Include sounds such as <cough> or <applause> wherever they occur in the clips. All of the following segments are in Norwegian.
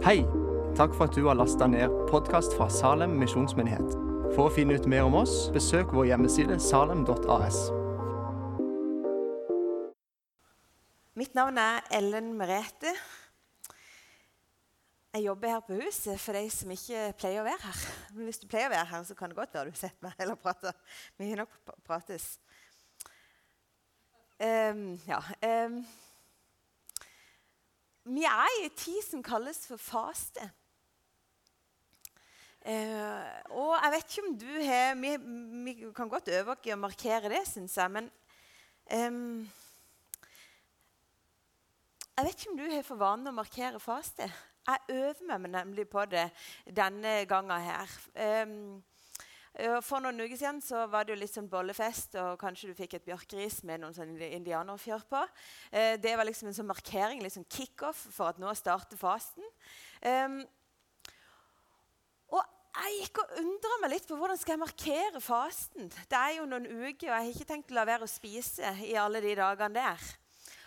Hei! Takk for at du har lasta ned podkast fra Salem misjonsmyndighet. For å finne ut mer om oss, besøk vår hjemmeside salem.as. Mitt navn er Ellen Merete. Jeg jobber her på huset for de som ikke pleier å være her. Men hvis du pleier å være her, så kan det godt være du har sett meg eller prater. Vi har nok pratet. prates. Ehm, ja. ehm. Vi er i en tid som kalles for faste. Eh, og jeg vet ikke om du har Vi, vi kan godt øve oss i å markere det, syns jeg. Men ehm, jeg vet ikke om du har for vane å markere faste. Jeg øver meg nemlig på det denne gangen her. Um, for noen uker siden så var det jo litt sånn bollefest, og kanskje du fikk et bjørkeris med noen sånn indianerfjør på. Eh, det var liksom en sånn markering, liksom kickoff for at nå starter fasten. Um, og jeg gikk og undra meg litt på hvordan skal jeg markere fasten. Det er jo noen uker, og jeg har ikke tenkt å la være å spise i alle de dagene der.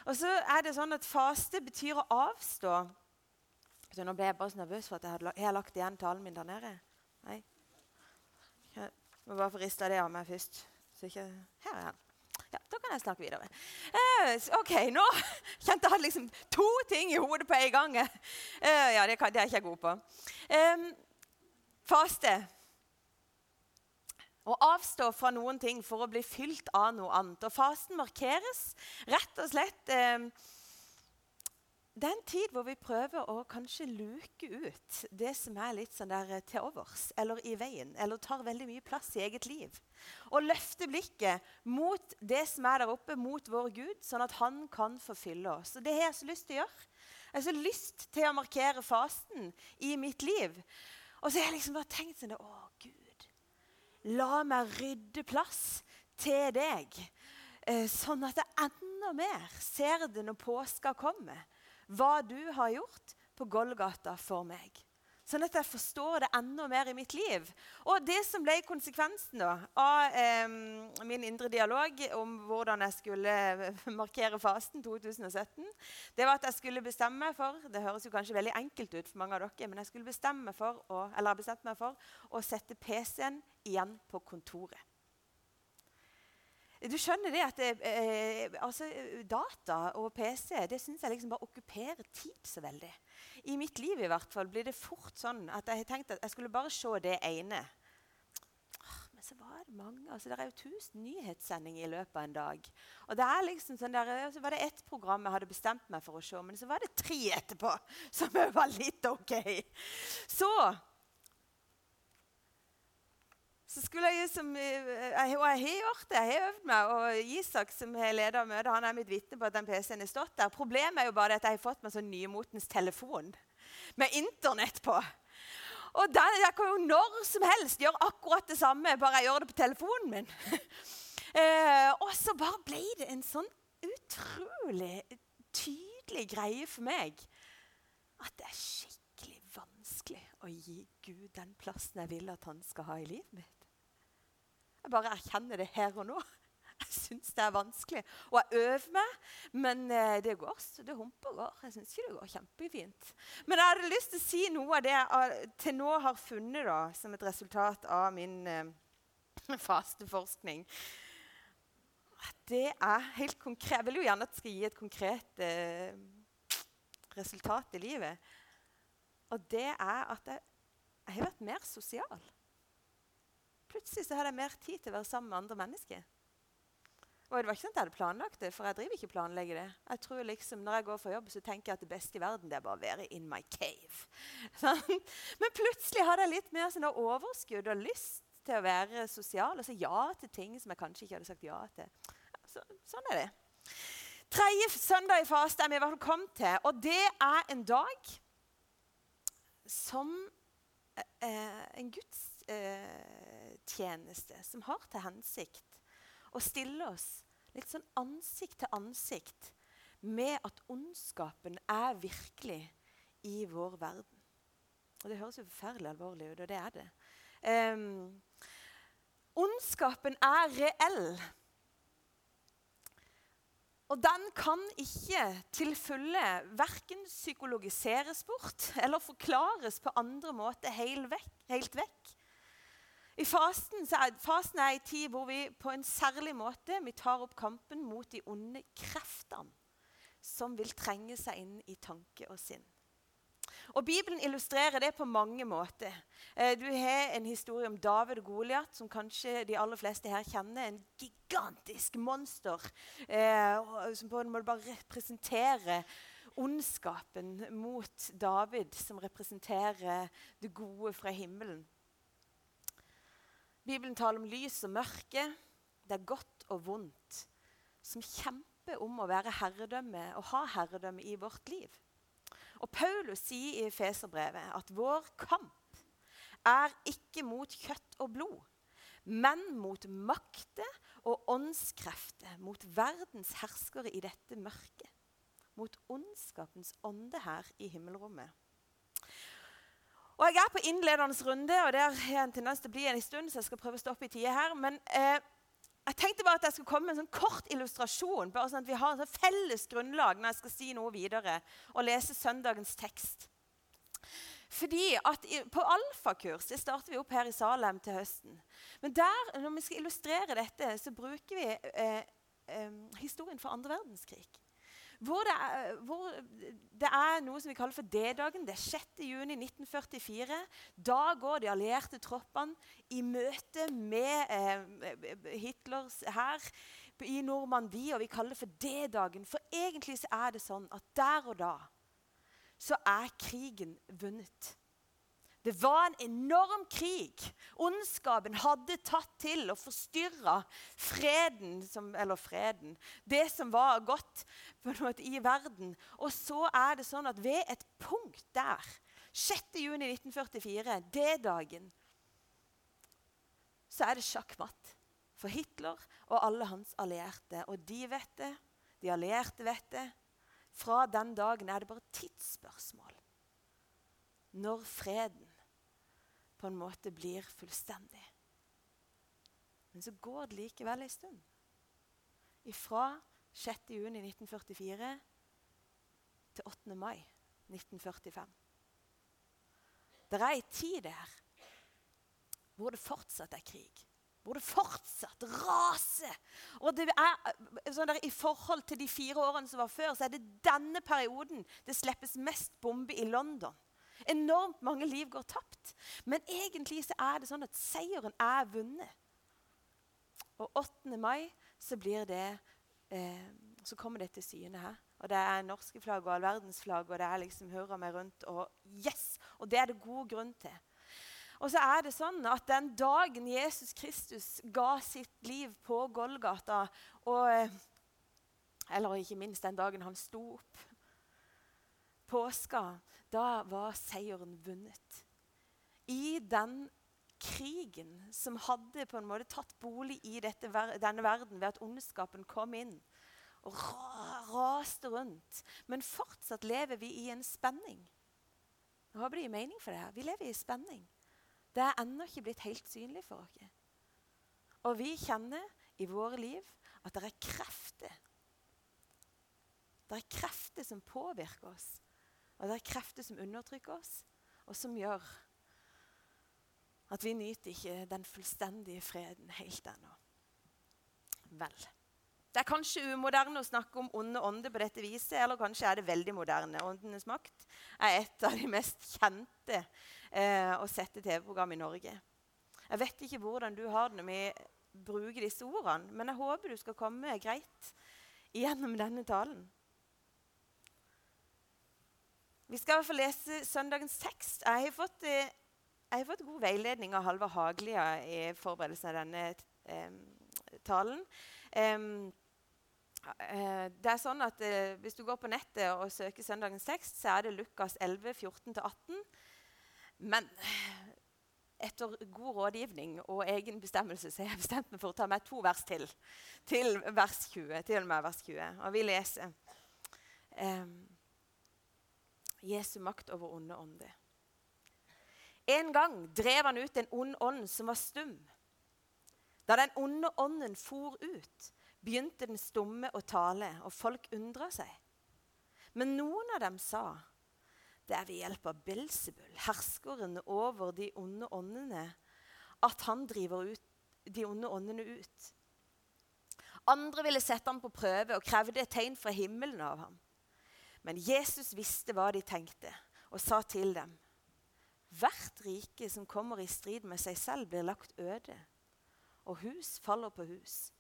Og så er det sånn at Faste betyr å avstå. Så Nå ble jeg bare så nervøs for at jeg hadde lagt igjen talen min der nede. Nei. Må bare få rista det av meg først. Ikke, her er han. Ja, Da kan jeg snakke videre. Uh, OK, nå <laughs> kjente jeg liksom to ting i hodet på en gang. Uh, ja, det, kan, det er ikke jeg god på. Um, faste. Å avstå fra noen ting for å bli fylt av noe annet. Og fasten markeres rett og slett eh, Det er en tid hvor vi prøver å kanskje luke ut det som er litt sånn der eh, til overs, eller i veien, eller tar veldig mye plass i eget liv. Og løfte blikket mot det som er der oppe, mot vår Gud, sånn at han kan forfylle oss. Og det har jeg så lyst til å gjøre. Jeg har så lyst til å markere fasten i mitt liv. Og så har jeg liksom bare tenkt sånn Å, Gud. La meg rydde plass til deg, eh, sånn at jeg enda mer ser det når påska kommer. Hva du har gjort på Golgata for meg. Sånn at jeg forstår det enda mer i mitt liv. Og det som ble konsekvensen da, av eh, min indre dialog om hvordan jeg skulle markere fasten 2017, det var at jeg skulle bestemme meg for Det høres jo kanskje veldig enkelt ut for mange av dere, men jeg skulle bestemme for å, eller har meg for å sette PC-en igjen på kontoret. Du skjønner det at det, eh, altså, data og PC det syns jeg liksom bare okkuperer tid så veldig. I mitt liv i hvert fall blir det fort sånn at jeg har tenkt at jeg skulle bare se det ene. Men så var det mange. altså Det er jo 1000 nyhetssendinger i løpet av en dag. Og det er liksom sånn der, Så var det ett program jeg hadde bestemt meg for å se, men så var det tre etterpå <laughs> som var litt OK. Så så skulle jeg som, eh, Og jeg har gjort det. Jeg har øvd meg. Og Isak, som har leda møtet, han er mitt vitne på at den PC-en har stått der. Problemet er jo bare at jeg har fått meg sånn nymotens telefon med Internett på. Og der, jeg kan jo når som helst gjøre akkurat det samme, bare jeg gjør det på telefonen min. <laughs> eh, og så bare ble det en sånn utrolig tydelig greie for meg at det er skikkelig vanskelig å gi Gud den plassen jeg vil at han skal ha i livet mitt. Jeg bare erkjenner det her og nå. Jeg syns det er vanskelig. Og jeg øver meg, men eh, det går. så Det humper går. Jeg syns ikke det går kjempefint. Men jeg hadde lyst til å si noe av det jeg til nå har funnet da, som et resultat av min eh, fasteforskning. Det er helt konkret. Jeg vil jo gjerne at det skal gi et konkret eh, resultat i livet. Og det er at jeg, jeg har vært mer sosial. Plutselig så hadde jeg mer tid til å være sammen med andre mennesker. Og det var ikke sånn at jeg hadde planlagt det, for jeg driver ikke planlegger det. Jeg tror liksom, Når jeg går for jobb, så tenker jeg at det beste i verden det er bare å være in my cave. <laughs> Men plutselig hadde jeg litt mer sånn overskudd og lyst til å være sosial. Og si ja til ting som jeg kanskje ikke hadde sagt ja til. Så, sånn er det. Tredje søndag i faste er vi i hvert fall kommet til. Og det er en dag som eh, en gudstjeneste som har til hensikt å stille oss litt sånn ansikt til ansikt med at ondskapen er virkelig i vår verden. Og Det høres jo forferdelig alvorlig ut, og det er det. Um, ondskapen er reell. Og den kan ikke til fulle verken psykologiseres bort eller forklares på andre måter helt vekk. Helt vekk. I fasten, er, fasten er en tid hvor vi på en særlig måte tar opp kampen mot de onde kreftene som vil trenge seg inn i tanke og sinn. Og Bibelen illustrerer det på mange måter. Eh, du har en historie om David og Goliat, som kanskje de aller fleste her kjenner. En gigantisk monster eh, som på en måte bare representerer ondskapen mot David, som representerer det gode fra himmelen. Bibelen taler om lys og mørke. Det er godt og vondt. Som kjemper om å være herredømme og ha herredømme i vårt liv. Og Paulus sier i Feserbrevet at vår kamp er ikke mot kjøtt og blod, men mot makter og åndskrefter, mot verdens herskere i dette mørket. Mot ondskapens ånde her i himmelrommet. Og Jeg er på innledende runde, og det har en tendens til å bli en stund, så jeg skal prøve å stoppe i tide her. Men eh, jeg tenkte bare at jeg skulle komme med en sånn kort illustrasjon, bare sånn at vi har sånn felles grunnlag når jeg skal si noe videre, og lese søndagens tekst. Fordi at På alfakurs det starter vi opp her i Salem til høsten. Men der, når vi skal illustrere dette, så bruker vi eh, eh, historien fra andre verdenskrig. Hvor det, er, hvor det, er, noe som vi kaller for D-dagen. Det er 6.6.1944. Da går de allierte troppene i møte med eh, Hitlers hær i Normandie, og vi kaller det for D-dagen. For egentlig så er det sånn at der og da så er krigen vunnet. Det var en enorm krig. Ondskapen hadde tatt til og forstyrra freden, som, eller freden, det som var godt måte, i verden. Og så er det sånn at ved et punkt der, 6.6.1944, det dagen, så er det sjakkmatt for Hitler og alle hans allierte. Og de vet det, de allierte vet det. Fra den dagen er det bare tidsspørsmål når freden på en måte blir fullstendig. Men så går det likevel en stund. Fra 6.6.1944 til 8. mai 1945. Det er ei tid der hvor det fortsatt er krig. Hvor det fortsatt raser. Og det er, sånn der, I forhold til de fire årene som var før, så er det denne perioden det slippes mest bomber i London. Enormt mange liv går tapt. Men egentlig så er det sånn at seieren er vunnet. Og 8. mai så blir det eh, Så kommer det til syne her. Og det er norske flagg og all verdens flagg, og det er liksom hører meg rundt. Og yes! Og det er det god grunn til. Og så er det sånn at den dagen Jesus Kristus ga sitt liv på Golgata, og, eh, eller ikke minst den dagen han sto opp påska, da var seieren vunnet. I den krigen som hadde på en måte tatt bolig i dette, denne verden ved at ondskapen kom inn og raste rundt. Men fortsatt lever vi i en spenning. Jeg håper det gir mening for det her. Vi lever i spenning. Det er ennå ikke blitt helt synlig for oss. Og vi kjenner i våre liv at det er krefter. Det er krefter som påvirker oss. Og det er krefter som undertrykker oss, og som gjør at vi nyter ikke den fullstendige freden helt ennå. Vel. Det er kanskje umoderne å snakke om onde ånder på dette viset, eller kanskje er det veldig moderne. Åndenes makt er et av de mest kjente eh, å sette TV-program i Norge. Jeg vet ikke hvordan du har det når vi bruker disse ordene, men jeg håper du skal komme greit gjennom denne talen. Vi skal i hvert fall lese søndagens tekst. Jeg har fått, eh, jeg har fått god veiledning av Halvard Haglia i forberedelsen av denne eh, talen. Um, det er sånn at eh, Hvis du går på nettet og søker søndagens tekst, så er det Lukas 11, 14-18. Men etter god rådgivning og egen bestemmelse så har jeg bestemt meg for å ta med to vers til. Til vers 20. Til og med vers 20. Og vi leser. Um, Jesu makt over onde ånder. En gang drev han ut en ond ånd som var stum. Da den onde ånden for ut, begynte den stumme å tale, og folk undra seg. Men noen av dem sa, 'Det er ved hjelp av Belsebul, herskeren over de onde åndene, at han driver ut, de onde åndene ut.' Andre ville sette ham på prøve og krevde et tegn fra himmelen av ham. Men Jesus visste hva de tenkte, og sa til dem.: Hvert rike som kommer i strid med seg selv, blir lagt øde, og hus faller på hus.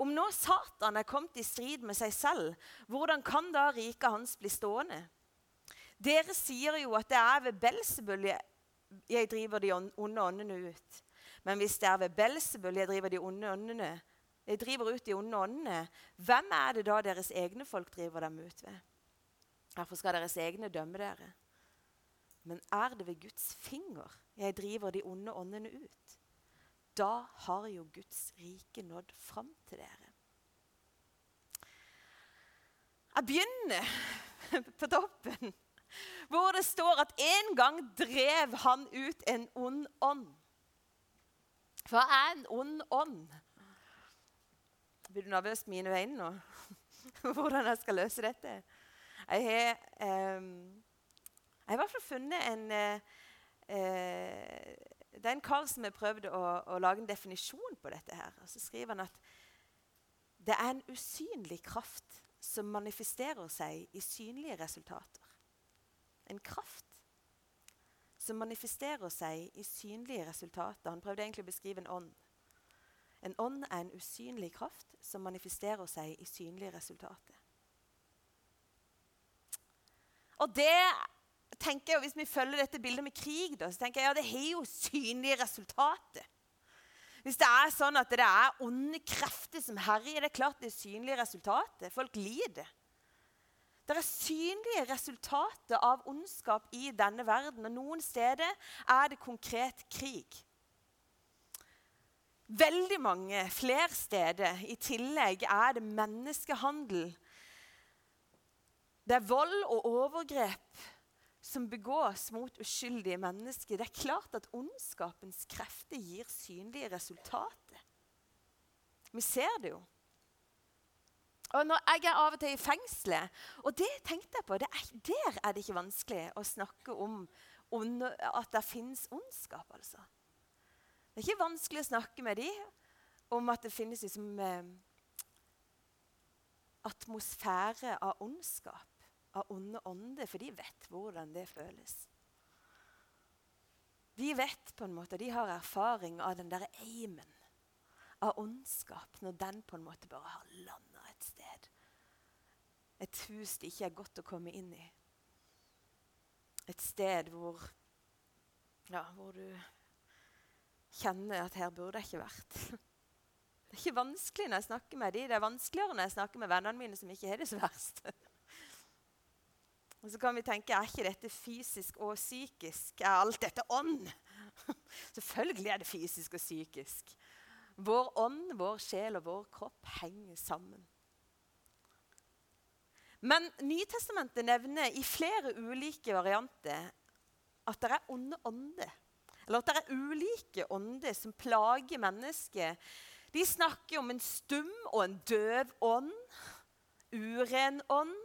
Om nå Satan er kommet i strid med seg selv, hvordan kan da riket hans bli stående? Dere sier jo at det er ved Belsebul jeg, driver de onde åndene ut. Men hvis det er ved Belsebul jeg driver de onde åndene, jeg driver ut de onde åndene, hvem er det da deres egne folk driver dem ut ved? Derfor skal deres egne dømme dere. Men er det ved Guds finger jeg driver de onde åndene ut? Da har jo Guds rike nådd fram til dere. Jeg begynner <laughs> på toppen, hvor det står at en gang drev han ut en ond ånd. Hva er en ond ånd? Blir du nervøs med mine øyne nå? <laughs> Hvordan jeg skal løse dette? Jeg har, eh, i hvert fall funnet en eh, det er en kar som har prøvd å, å, lage en definisjon på dette. her. Og så skriver han at det er en usynlig kraft som manifesterer seg i synlige resultater. En kraft som manifesterer seg i synlige resultater. Han prøvde egentlig å beskrive en ånd. En ånd er en usynlig kraft som manifesterer seg i synlige resultater. Og det tenker jeg, Hvis vi følger dette bildet med krig, da, så tenker jeg ja, det har jo synlige resultater. Hvis det er sånn at det er onde krefter som herjer, det er klart det er synlige resultater. Folk lider. Det er synlige resultater av ondskap i denne verden. Og noen steder er det konkret krig. Veldig mange flere steder i tillegg er det menneskehandel. Det er vold og overgrep som begås mot uskyldige mennesker. Det er klart at ondskapens krefter gir synlige resultater. Vi ser det jo. Og når Jeg er av og til i fengselet, og det tenkte jeg på, er, der er det ikke vanskelig å snakke om at det finnes ondskap. altså. Det er ikke vanskelig å snakke med dem om at det finnes liksom, eh, atmosfære av ondskap av onde ånder, for de vet hvordan det føles. De vet på en måte, de har erfaring av den der eimen av ondskap når den på en måte bare har landa et sted. Et hus det ikke er godt å komme inn i. Et sted hvor, ja, hvor du kjenner at her burde jeg ikke vært. <laughs> Det er ikke vanskelig når jeg snakker med de, Det er vanskeligere når jeg snakker med vennene mine som ikke har det så verst. Og så kan vi tenke er ikke dette fysisk og psykisk? Er alt dette ånd? <laughs> Selvfølgelig er det fysisk og psykisk. Vår ånd, vår sjel og vår kropp henger sammen. Men Nytestamentet nevner i flere ulike varianter at det er onde ånder. Eller at det er ulike ånder som plager mennesket. De snakker om en stum og en døv ånd, uren ånd,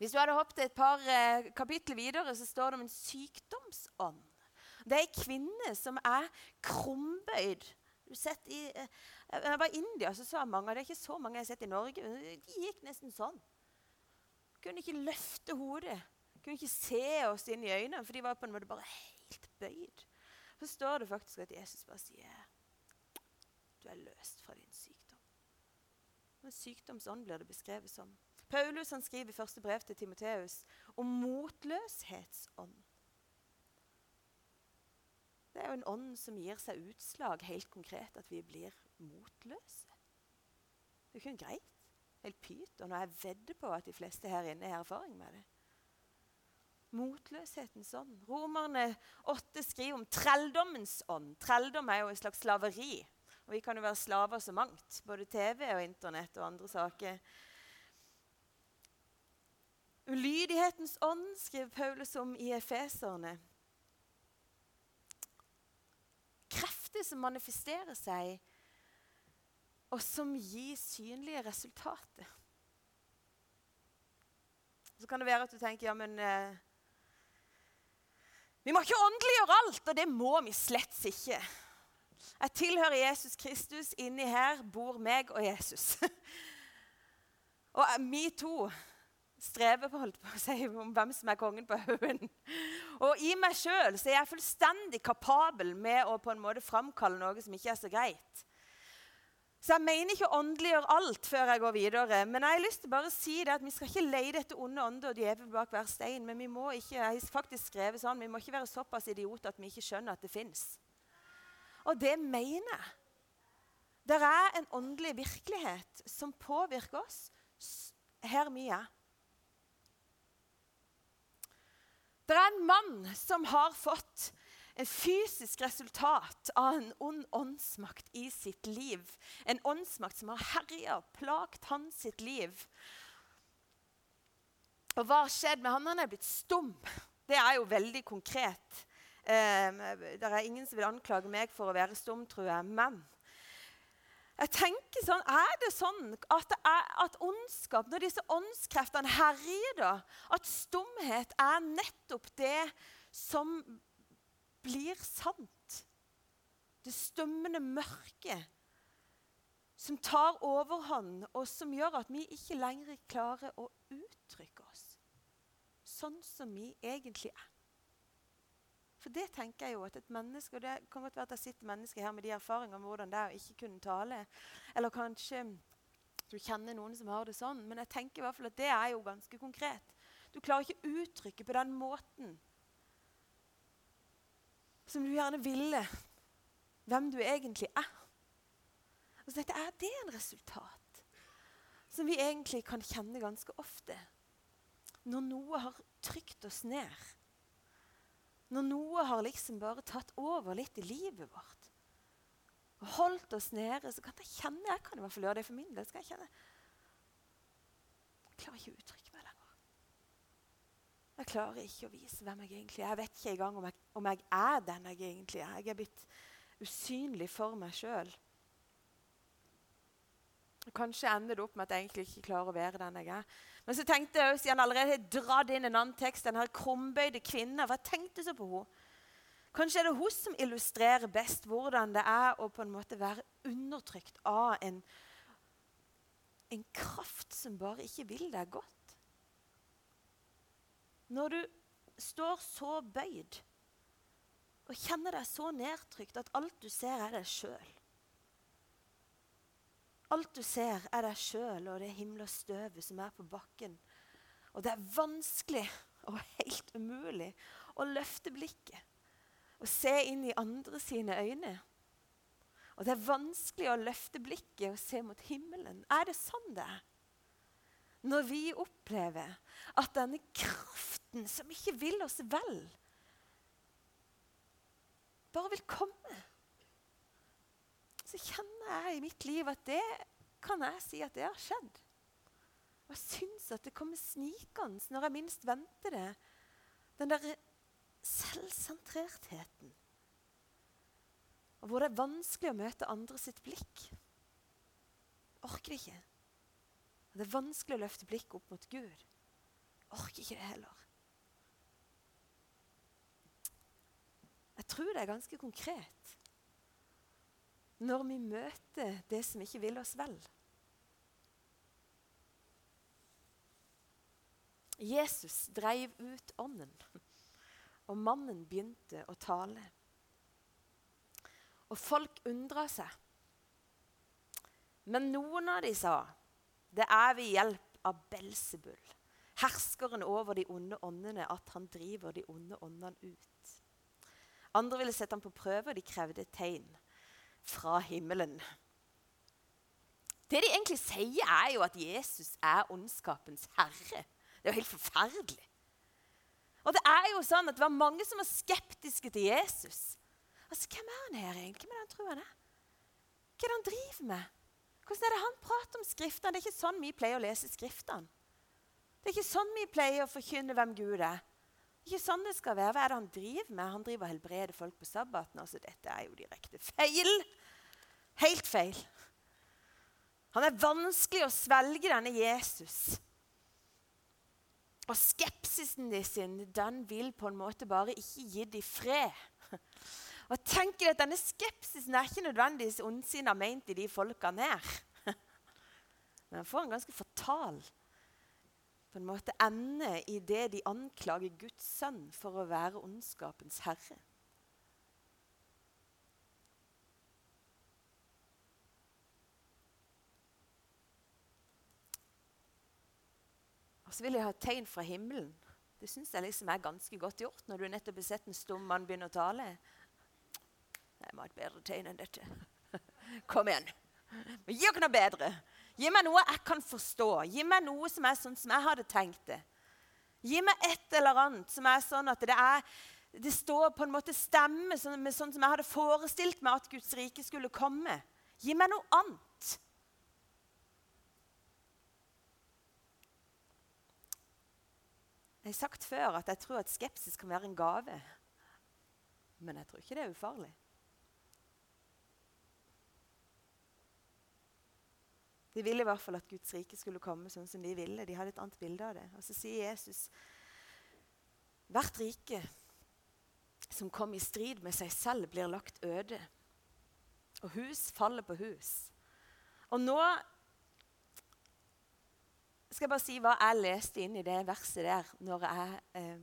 hvis du hadde hoppet et par eh, kapitler videre, så står det om en sykdomsånd. Det er ei kvinne som er krumbøyd. Du sett i, eh, jeg var i India, så sa mange, det er ikke så mange jeg har sett i Norge. De gikk nesten sånn. Kunne ikke løfte hodet. Kunne ikke se oss inn i øynene, for de var på en måte bare helt bøyd. Så står det faktisk at Jesus bare sier du er løst fra din sykdom. Men sykdomsånd blir det beskrevet som. Paulus han skriver i første brev til Timoteus om motløshetsånd. Det er jo en ånd som gir seg utslag helt konkret, at vi blir motløse. Det er jo ikke greit. Helt pyton. Og jeg vedder på at de fleste her inne har erfaring med det. Motløshetens ånd. Romerne 8 skriver om trelldommens ånd. Trelldom er jo en slags slaveri. Og vi kan jo være slaver så mangt. Både TV og Internett og andre saker. Ulydighetens ånd skriver Paulus om i Efeserne. Krefter som manifesterer seg og som gir synlige resultater. Så kan det være at du tenker ja, men eh, Vi må ikke åndeliggjøre alt, og det må vi slett ikke. Jeg tilhører Jesus Kristus. Inni her bor meg og Jesus. <laughs> og vi to strever på, holdt på å si, om hvem som er kongen på haugen. Og i meg sjøl er jeg fullstendig kapabel med å på en måte framkalle noe som ikke er så greit. Så jeg mener ikke å åndeliggjøre alt før jeg går videre. Men jeg har lyst til bare å si det at vi skal ikke leie etter onde ånder og djevel bak hver stein. Men vi må ikke jeg har faktisk skrevet sånn, vi må ikke være såpass idioter at vi ikke skjønner at det fins. Og det mener jeg. Det er en åndelig virkelighet som påvirker oss her vi er. Det er en mann som har fått en fysisk resultat av en ond åndsmakt i sitt liv. En åndsmakt som har herja og plagt hans sitt liv. Og hva har skjedd med han? Han er blitt stum. Det er jo veldig konkret. Eh, det er ingen som vil anklage meg for å være stum, tror jeg. Men jeg tenker sånn, er det sånn at, det er, at ondskap, når disse åndskreftene herjer, da, at stumhet er nettopp det som blir sant. Det stummende mørket som tar overhånd, og som gjør at vi ikke lenger klarer å uttrykke oss sånn som vi egentlig er. For det tenker jeg jo at et menneske, og det kan godt være at det sitter mennesker her med de erfaringene om hvordan det er å ikke kunne tale, eller kanskje du kjenner noen som har det sånn, men jeg tenker i hvert fall at det er jo ganske konkret. Du klarer ikke å uttrykke på den måten som du gjerne ville, hvem du egentlig er. Og så tenkte jeg, Er det en resultat som vi egentlig kan kjenne ganske ofte? Når noe har trykt oss ned. Når noe har liksom bare tatt over litt i livet vårt. Og holdt oss nede, så kan jeg kjenne Jeg kan i hvert fall gjøre det for min del. skal Jeg kjenne. Jeg klarer ikke å uttrykke meg lenger. Jeg klarer ikke å vise hvem jeg egentlig er. Jeg vet ikke engang om jeg, om jeg er den jeg egentlig er. Jeg er blitt usynlig for meg sjøl. Kanskje ender det opp med at jeg egentlig ikke klarer å være den jeg er. Men så tenkte jeg, siden jeg allerede har dratt inn en annen tekst, den her krumbøyde kvinna Hva tenkte så på henne. Kanskje er det hun som illustrerer best hvordan det er å på en måte være undertrykt av en, en kraft som bare ikke vil deg godt. Når du står så bøyd og kjenner deg så nedtrykt at alt du ser, er deg sjøl. Alt du ser, er deg sjøl og det himmelstøvet som er på bakken. Og det er vanskelig og helt umulig å løfte blikket og se inn i andre sine øyne. Og det er vanskelig å løfte blikket og se mot himmelen. Er det sånn det er? Når vi opplever at denne kraften som ikke vil oss vel, bare vil komme, så kjenner jeg i mitt liv at det kan jeg si at det har skjedd. Og jeg syns at det kommer snikende når jeg minst venter det. Den der selvsentrertheten. Og hvor det er vanskelig å møte andre sitt blikk. Orker det ikke. Og det er vanskelig å løfte blikket opp mot Gud. Orker ikke det heller. Jeg tror det er ganske konkret når vi møter det som ikke vil oss vel. Jesus dreiv ut ånden, og mannen begynte å tale. Og folk undra seg. Men noen av de sa, 'Det er ved hjelp av Belsebull, herskeren over de onde åndene, at han driver de onde åndene ut.' Andre ville sette ham på prøve, og de krevde et tegn fra himmelen. Det de egentlig sier, er jo at Jesus er ondskapens herre. Det er jo helt forferdelig. Og det er jo sånn at det var mange som var skeptiske til Jesus. Altså, Hvem er han her egentlig? Hvem er det han tror han er? Hva er det han driver med? Hvordan er det han prater om Skriftene? Det er ikke sånn vi pleier å lese Skriftene. Det er ikke sånn vi pleier å forkynne hvem Gud er. Ikke sånn det skal være. Hva er det han driver med? Han driver og helbreder folk på sabbaten. Altså, dette er jo direkte feil. Helt feil. Han er vanskelig å svelge, denne Jesus. Og skepsisen de sin, den vil på en måte bare ikke gi dem fred. Og tenk at Denne skepsisen er ikke nødvendigvis ondsinna ment i de folkene her. Men han får en ganske fatal på en måte ende i det de anklager Guds sønn for å være ondskapens herre. Og så vil jeg ha et tegn fra himmelen. Det syns jeg liksom er ganske godt gjort når du nettopp har sett en stum mann begynne å tale. Jeg må ha et bedre tegn enn dette. <laughs> Kom igjen. Gi oss noe bedre. Gi meg noe jeg kan forstå. Gi meg noe som er sånn som jeg hadde tenkt det. Gi meg et eller annet som er sånn at det, er, det står på en måte stemme med sånn som jeg hadde forestilt meg at Guds rike skulle komme. Gi meg noe annet. Jeg har sagt før at jeg tror at skepsis kan være en gave. Men jeg tror ikke det er ufarlig. De ville i hvert fall at Guds rike skulle komme sånn som de ville. De hadde et annet bilde av det. Og så sier Jesus hvert rike som kom i strid med seg selv, blir lagt øde. Og hus faller på hus. Og nå skal jeg bare si hva jeg leste inn i det verset der når jeg, eh,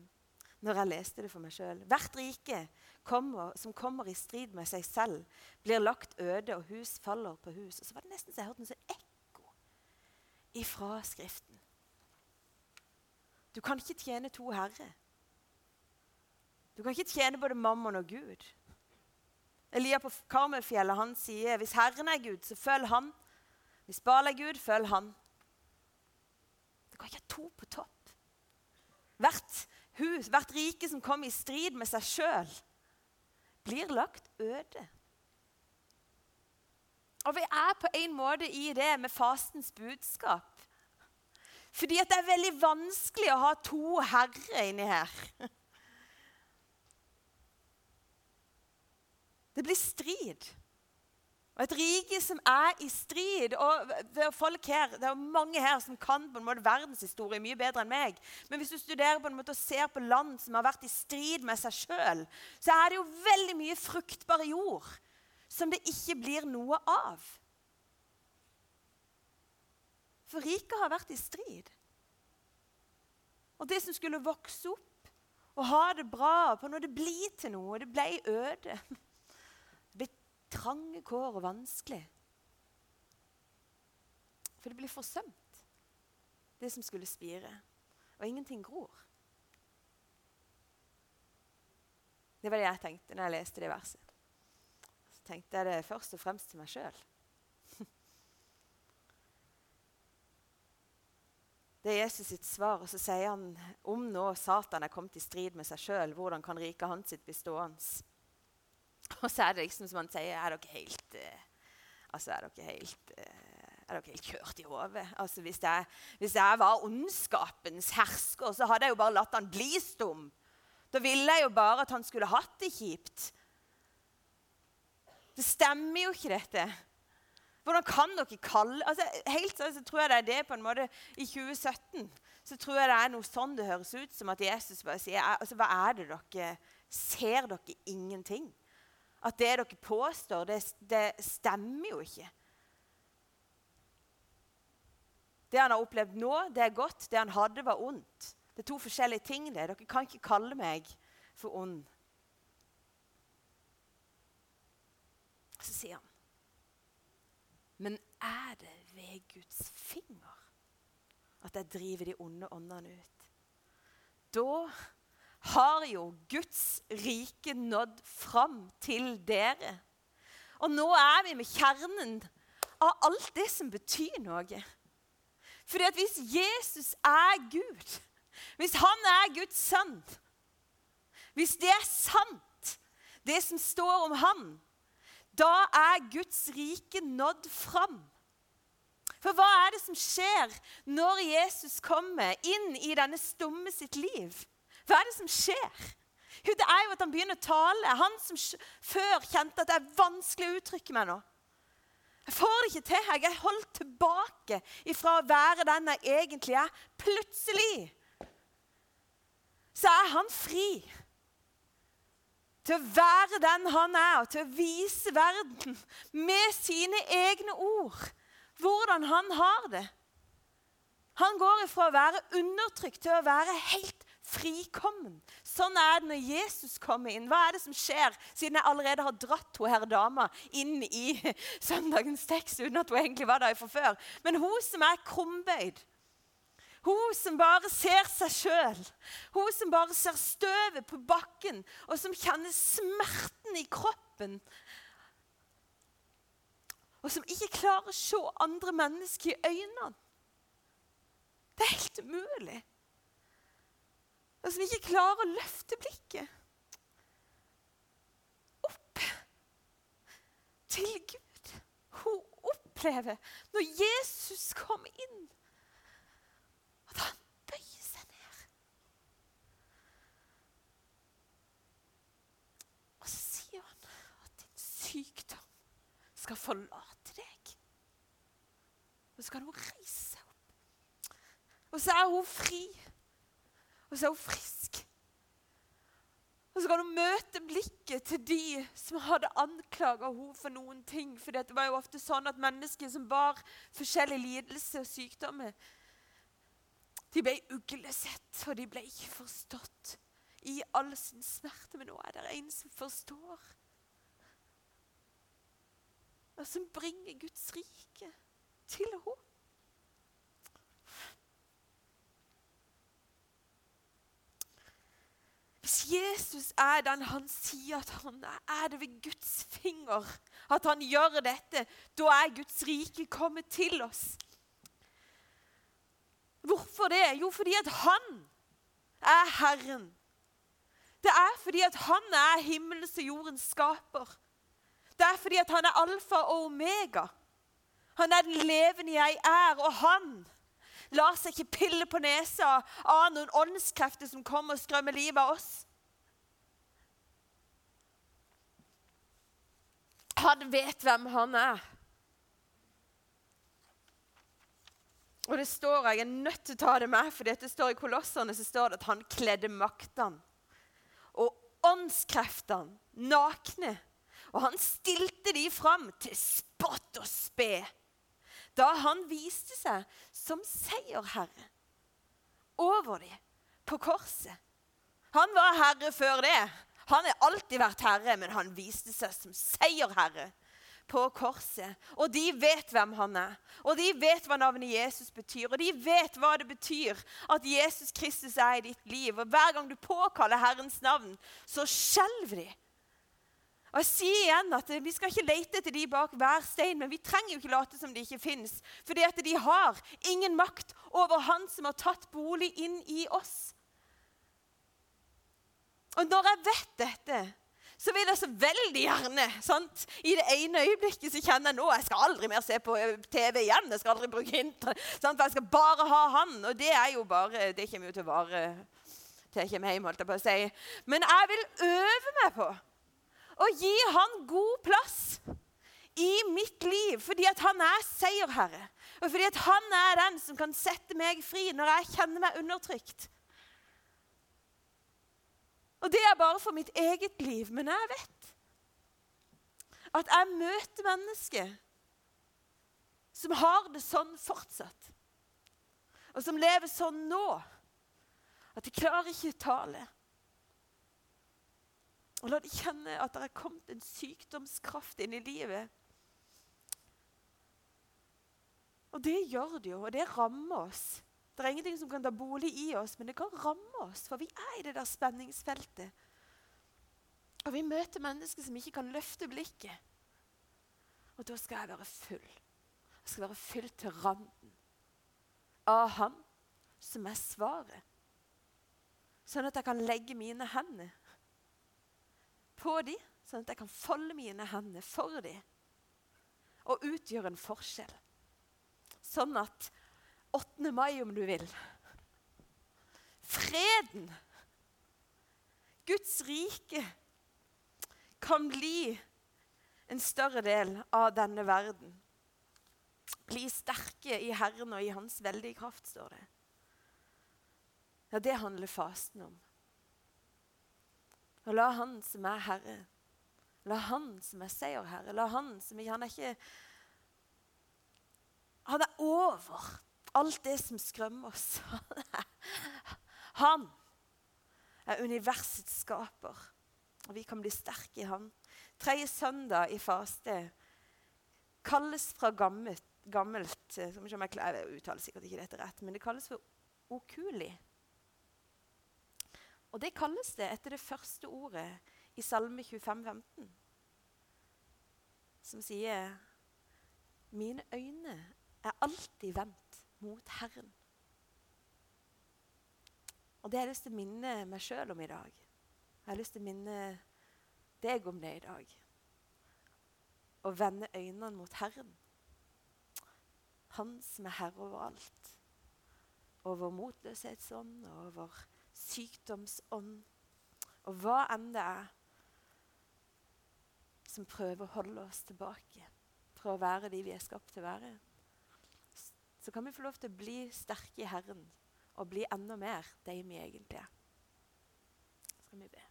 når jeg leste det for meg sjøl. Hvert rike kommer, som kommer i strid med seg selv, blir lagt øde, og hus faller på hus. Og så var det nesten så jeg hørte noe sånn ifra Skriften. Du kan ikke tjene to herrer. Du kan ikke tjene både mammon og Gud. Elia på Karmelfjellet han sier hvis Herren er Gud, så følg Han. Hvis Baal er Gud, følg Han. Du kan ikke ha to på topp. Hvert hus, hvert rike som kommer i strid med seg sjøl, blir lagt øde. Og vi er på en måte i det med fastens budskap. Fordi det er veldig vanskelig å ha to herrer inni her. Det blir strid. Og et rike som er i strid. og Det er folk her, det er mange her som kan på en måte verdenshistorie mye bedre enn meg. Men hvis du studerer på en måte og ser på land som har vært i strid med seg sjøl, så er det jo veldig mye fruktbar jord som det ikke blir noe av. For riket har vært i strid. Og det som skulle vokse opp og ha det bra, på når det blir til noe, det ble øde <laughs> det trange kår og vanskelig. For det blir forsømt, det som skulle spire. Og ingenting gror. Det var det jeg tenkte når jeg leste det verset. Tenkte jeg det først og fremst til meg sjøl. <laughs> Det er Jesus sitt svar, og så sier han om nå Satan er kommet i strid med seg sjøl, hvordan kan riket hans sitt bli stående? <laughs> Og så er det liksom som han sier Er dere helt uh, Altså, er dere helt uh, er dere helt kjørt i hodet? Altså, hvis, hvis, jeg var ondskapens hersker, så hadde jeg jo bare latt han bli stum. Da ville jeg jo bare at han skulle hatt det kjipt. Det stemmer jo ikke, dette. Hvordan kan dere kalle altså, Helt sånn så tror jeg det er det på en måte I 2017 så tror jeg det er noe sånn det høres ut som at Jesus bare sier altså, Hva er det dere Ser dere ingenting? At det dere påstår, det, det stemmer jo ikke. Det han har opplevd nå, det er godt. Det han hadde, var ondt. Det er to forskjellige ting. det. Dere kan ikke kalle meg for ond. Så sier han Men er det ved Guds finger at jeg driver de onde åndene ut? Da har jo Guds rike nådd fram til dere. Og nå er vi med kjernen av alt det som betyr noe. Fordi at hvis Jesus er Gud, hvis han er Guds sønn Hvis det er sant, det som står om han, da er Guds rike nådd fram. For hva er det som skjer når Jesus kommer inn i denne stumme sitt liv? Hva er det som skjer? Det er jo at han begynner å tale. Han som før kjente at det er vanskelig å uttrykke meg nå. Jeg får det ikke til. Jeg er holdt tilbake ifra å være den jeg egentlig er. Plutselig så er han fri til å være den han er, og til å vise verden med sine egne ord hvordan han har det. Han går ifra å være undertrykt til å være helt frikommen. Sånn er det når Jesus kommer inn. Hva er det som skjer, siden jeg allerede har dratt hun her dama inn i <laughs> søndagens tekst uten at hun egentlig var der fra før? Men hun som er krumbøyd, hun som bare ser seg sjøl, hun som bare ser støvet på bakken, og som kjenner smerten i kroppen, og som ikke klarer å se andre mennesker i øynene. Det er helt umulig. Og som ikke klarer å løfte blikket. Opp til Gud. Hun opplever når Jesus kom inn, at han bøyer seg ned. Og så sier han at din sykdom skal forlate deg. Og så kan hun reise seg opp. Og så er hun fri. Og så er hun frisk. Og så kan hun møte blikket til de som hadde anklaga henne for noen ting. For det var jo ofte sånn at mennesker som bar forskjellige lidelser og sykdommer, de ble uglesett, og de ble ikke forstått i all sin smerte. Men nå er det en som forstår, og som bringer Guds rike til henne. Hvis Jesus er den han sier at han er, er det ved Guds finger at han gjør dette. Da er Guds rike kommet til oss. Hvorfor det? Jo, fordi at han er Herren. Det er fordi at han er himmelens og jordens skaper. Det er fordi han er alfa og omega. Han er den levende jeg er, og han lar seg ikke pille på nesa av noen åndskrefter som kommer og skrømmer livet av oss. Han vet hvem han er. Og det står, Jeg er nødt til å ta det med, for det står i Kolosserne så står det at han kledde maktene og åndskreftene nakne. Og han stilte de fram til spott og spe da han viste seg som seierherre over dem på korset. Han var herre før det. Han har alltid vært herre, men han viste seg som seierherre på korset. Og de vet hvem han er. Og de vet hva navnet Jesus betyr. Og de vet hva det betyr at Jesus Kristus er i ditt liv. Og hver gang du påkaller Herrens navn, så skjelver de. Og jeg sier igjen at Vi skal ikke lete etter de bak hver stein, men vi trenger jo ikke late som de ikke fins. At de har ingen makt over Han som har tatt bolig inn i oss. Og når jeg vet dette, så vil jeg så veldig gjerne sant? I det ene øyeblikket så kjenner jeg nå jeg skal aldri mer se på eh, TV igjen. Jeg skal aldri bruke internett. Sant? Jeg skal bare ha han. Og det er jo bare Det kommer jo til å vare til jeg kommer hjem, holdt jeg på å si. Men jeg vil øve meg på og gi han god plass i mitt liv fordi at han er seierherre. Og fordi at han er den som kan sette meg fri når jeg kjenner meg undertrykt. Og det er bare for mitt eget liv. Men jeg vet at jeg møter mennesker som har det sånn fortsatt. Og som lever sånn nå at de klarer ikke å tale. Og la de kjenne at det er kommet en sykdomskraft inn i livet. Og det gjør det jo, og det rammer oss. Det er ingenting som kan ta bolig i oss, men det kan ramme oss, for vi er i det der spenningsfeltet. Og vi møter mennesker som ikke kan løfte blikket. Og da skal jeg være full. Jeg skal være fylt til randen av Han som er svaret. Sånn at jeg kan legge mine hender på dem, sånn at jeg kan folde mine hender for dem og utgjøre en forskjell. Sånn at 8. mai, om du vil Freden, Guds rike, kan bli en større del av denne verden. Bli sterke i Herren og i Hans veldige kraft, står det. Ja, det handler fasten om. Og la Han som er Herre, la Han som er seierherre, la Han som ikke Han er ikke Han er over alt det som skrømmer oss. <laughs> Han er universets skaper, og vi kan bli sterke i Han. Tredje søndag i faste kalles fra gammelt, gammelt eh, jeg uttaler sikkert ikke dette rett, men det kalles for okuli. Og det kalles det etter det første ordet i Salme 25, 15, som sier Mine øyne er alltid vendt mot Herren. Og det har jeg lyst til å minne meg sjøl om i dag. Jeg har lyst til å minne deg om det i dag. Å vende øynene mot Herren. Han som er herre over alt. Over motløshetsånd, og over sykdomsånd. Og hva enn det er som prøver å holde oss tilbake fra å være de vi er skapt til å være, så kan vi få lov til å bli sterke i Herren og bli enda mer de vi egentlig er. Så Skal vi be.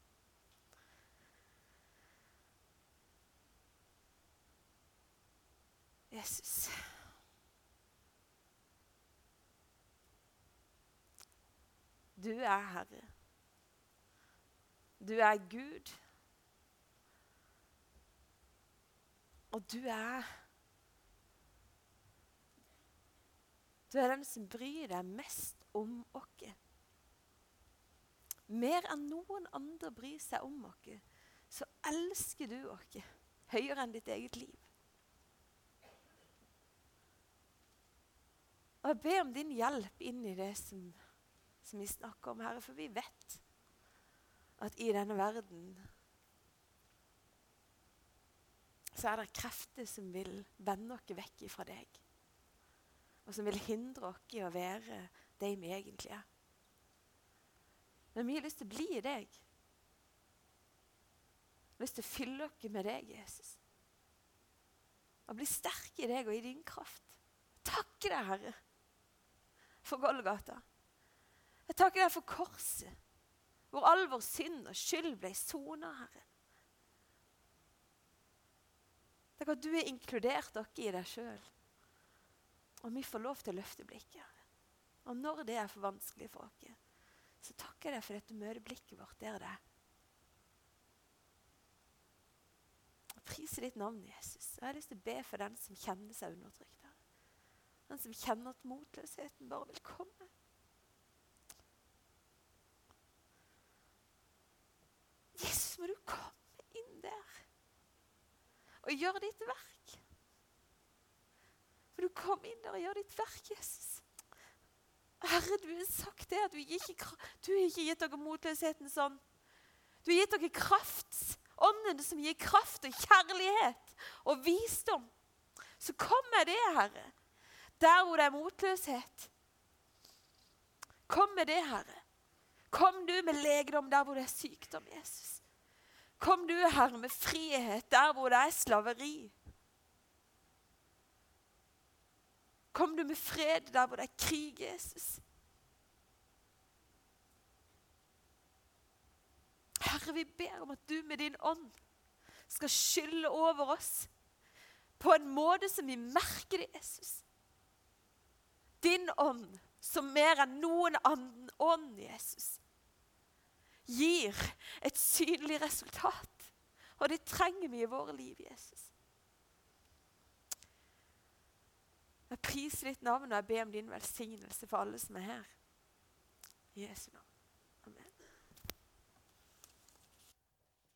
Jesus. Du er Herre. Du er Gud. Og du er Du er den som bryr deg mest om oss. Mer enn noen andre bryr seg om oss, så elsker du oss høyere enn ditt eget liv. Og Jeg ber om din hjelp inn i det som, som vi snakker om, Herre, for vi vet at i denne verden så er det krefter som vil vende oss vekk fra deg. Og som vil hindre oss i å være de vi egentlig er. Men vi har lyst til å bli i deg. Vi har lyst til å fylle oss med deg, Jesus. Og bli sterke i deg og i din kraft. Takke deg, Herre, for Golgata. Jeg takker deg for korset, hvor all vår synd og skyld ble sona, Herre. Takk at du har inkludert dere i deg sjøl. Og vi får lov til å løfte blikket. Og når det er for vanskelig for oss, så takker jeg deg for at du møter blikket vårt der det er. Jeg priser ditt navn, Jesus. Jeg har lyst til å be for den som kjenner seg undertrykt. Den som kjenner at motløsheten bare vil komme. Jesus, må du komme inn der og gjøre ditt verk. For du kom inn der og gjør ditt verk, Jesus. Herre, du har sagt det, at du, ikke, du har ikke gitt dere motløsheten sånn. Du har gitt dere kraft, ånden som gir kraft og kjærlighet og visdom. Så kom med det, Herre, der hvor det er motløshet. Kom med det, Herre. Kom du med legedom der hvor det er sykdom, Jesus. Kom du, Herre, med frihet der hvor det er slaveri. Kom du med fred der hvor det er krig, Jesus. Herre, vi ber om at du med din ånd skal skylle over oss på en måte som vi merker det, Jesus. Din ånd, som mer enn noen annen ånd, Jesus, gir et synlig resultat. Og det trenger vi i våre liv, Jesus. Jeg priser ditt navn og jeg ber om din velsignelse for alle som er her. Jesu navn.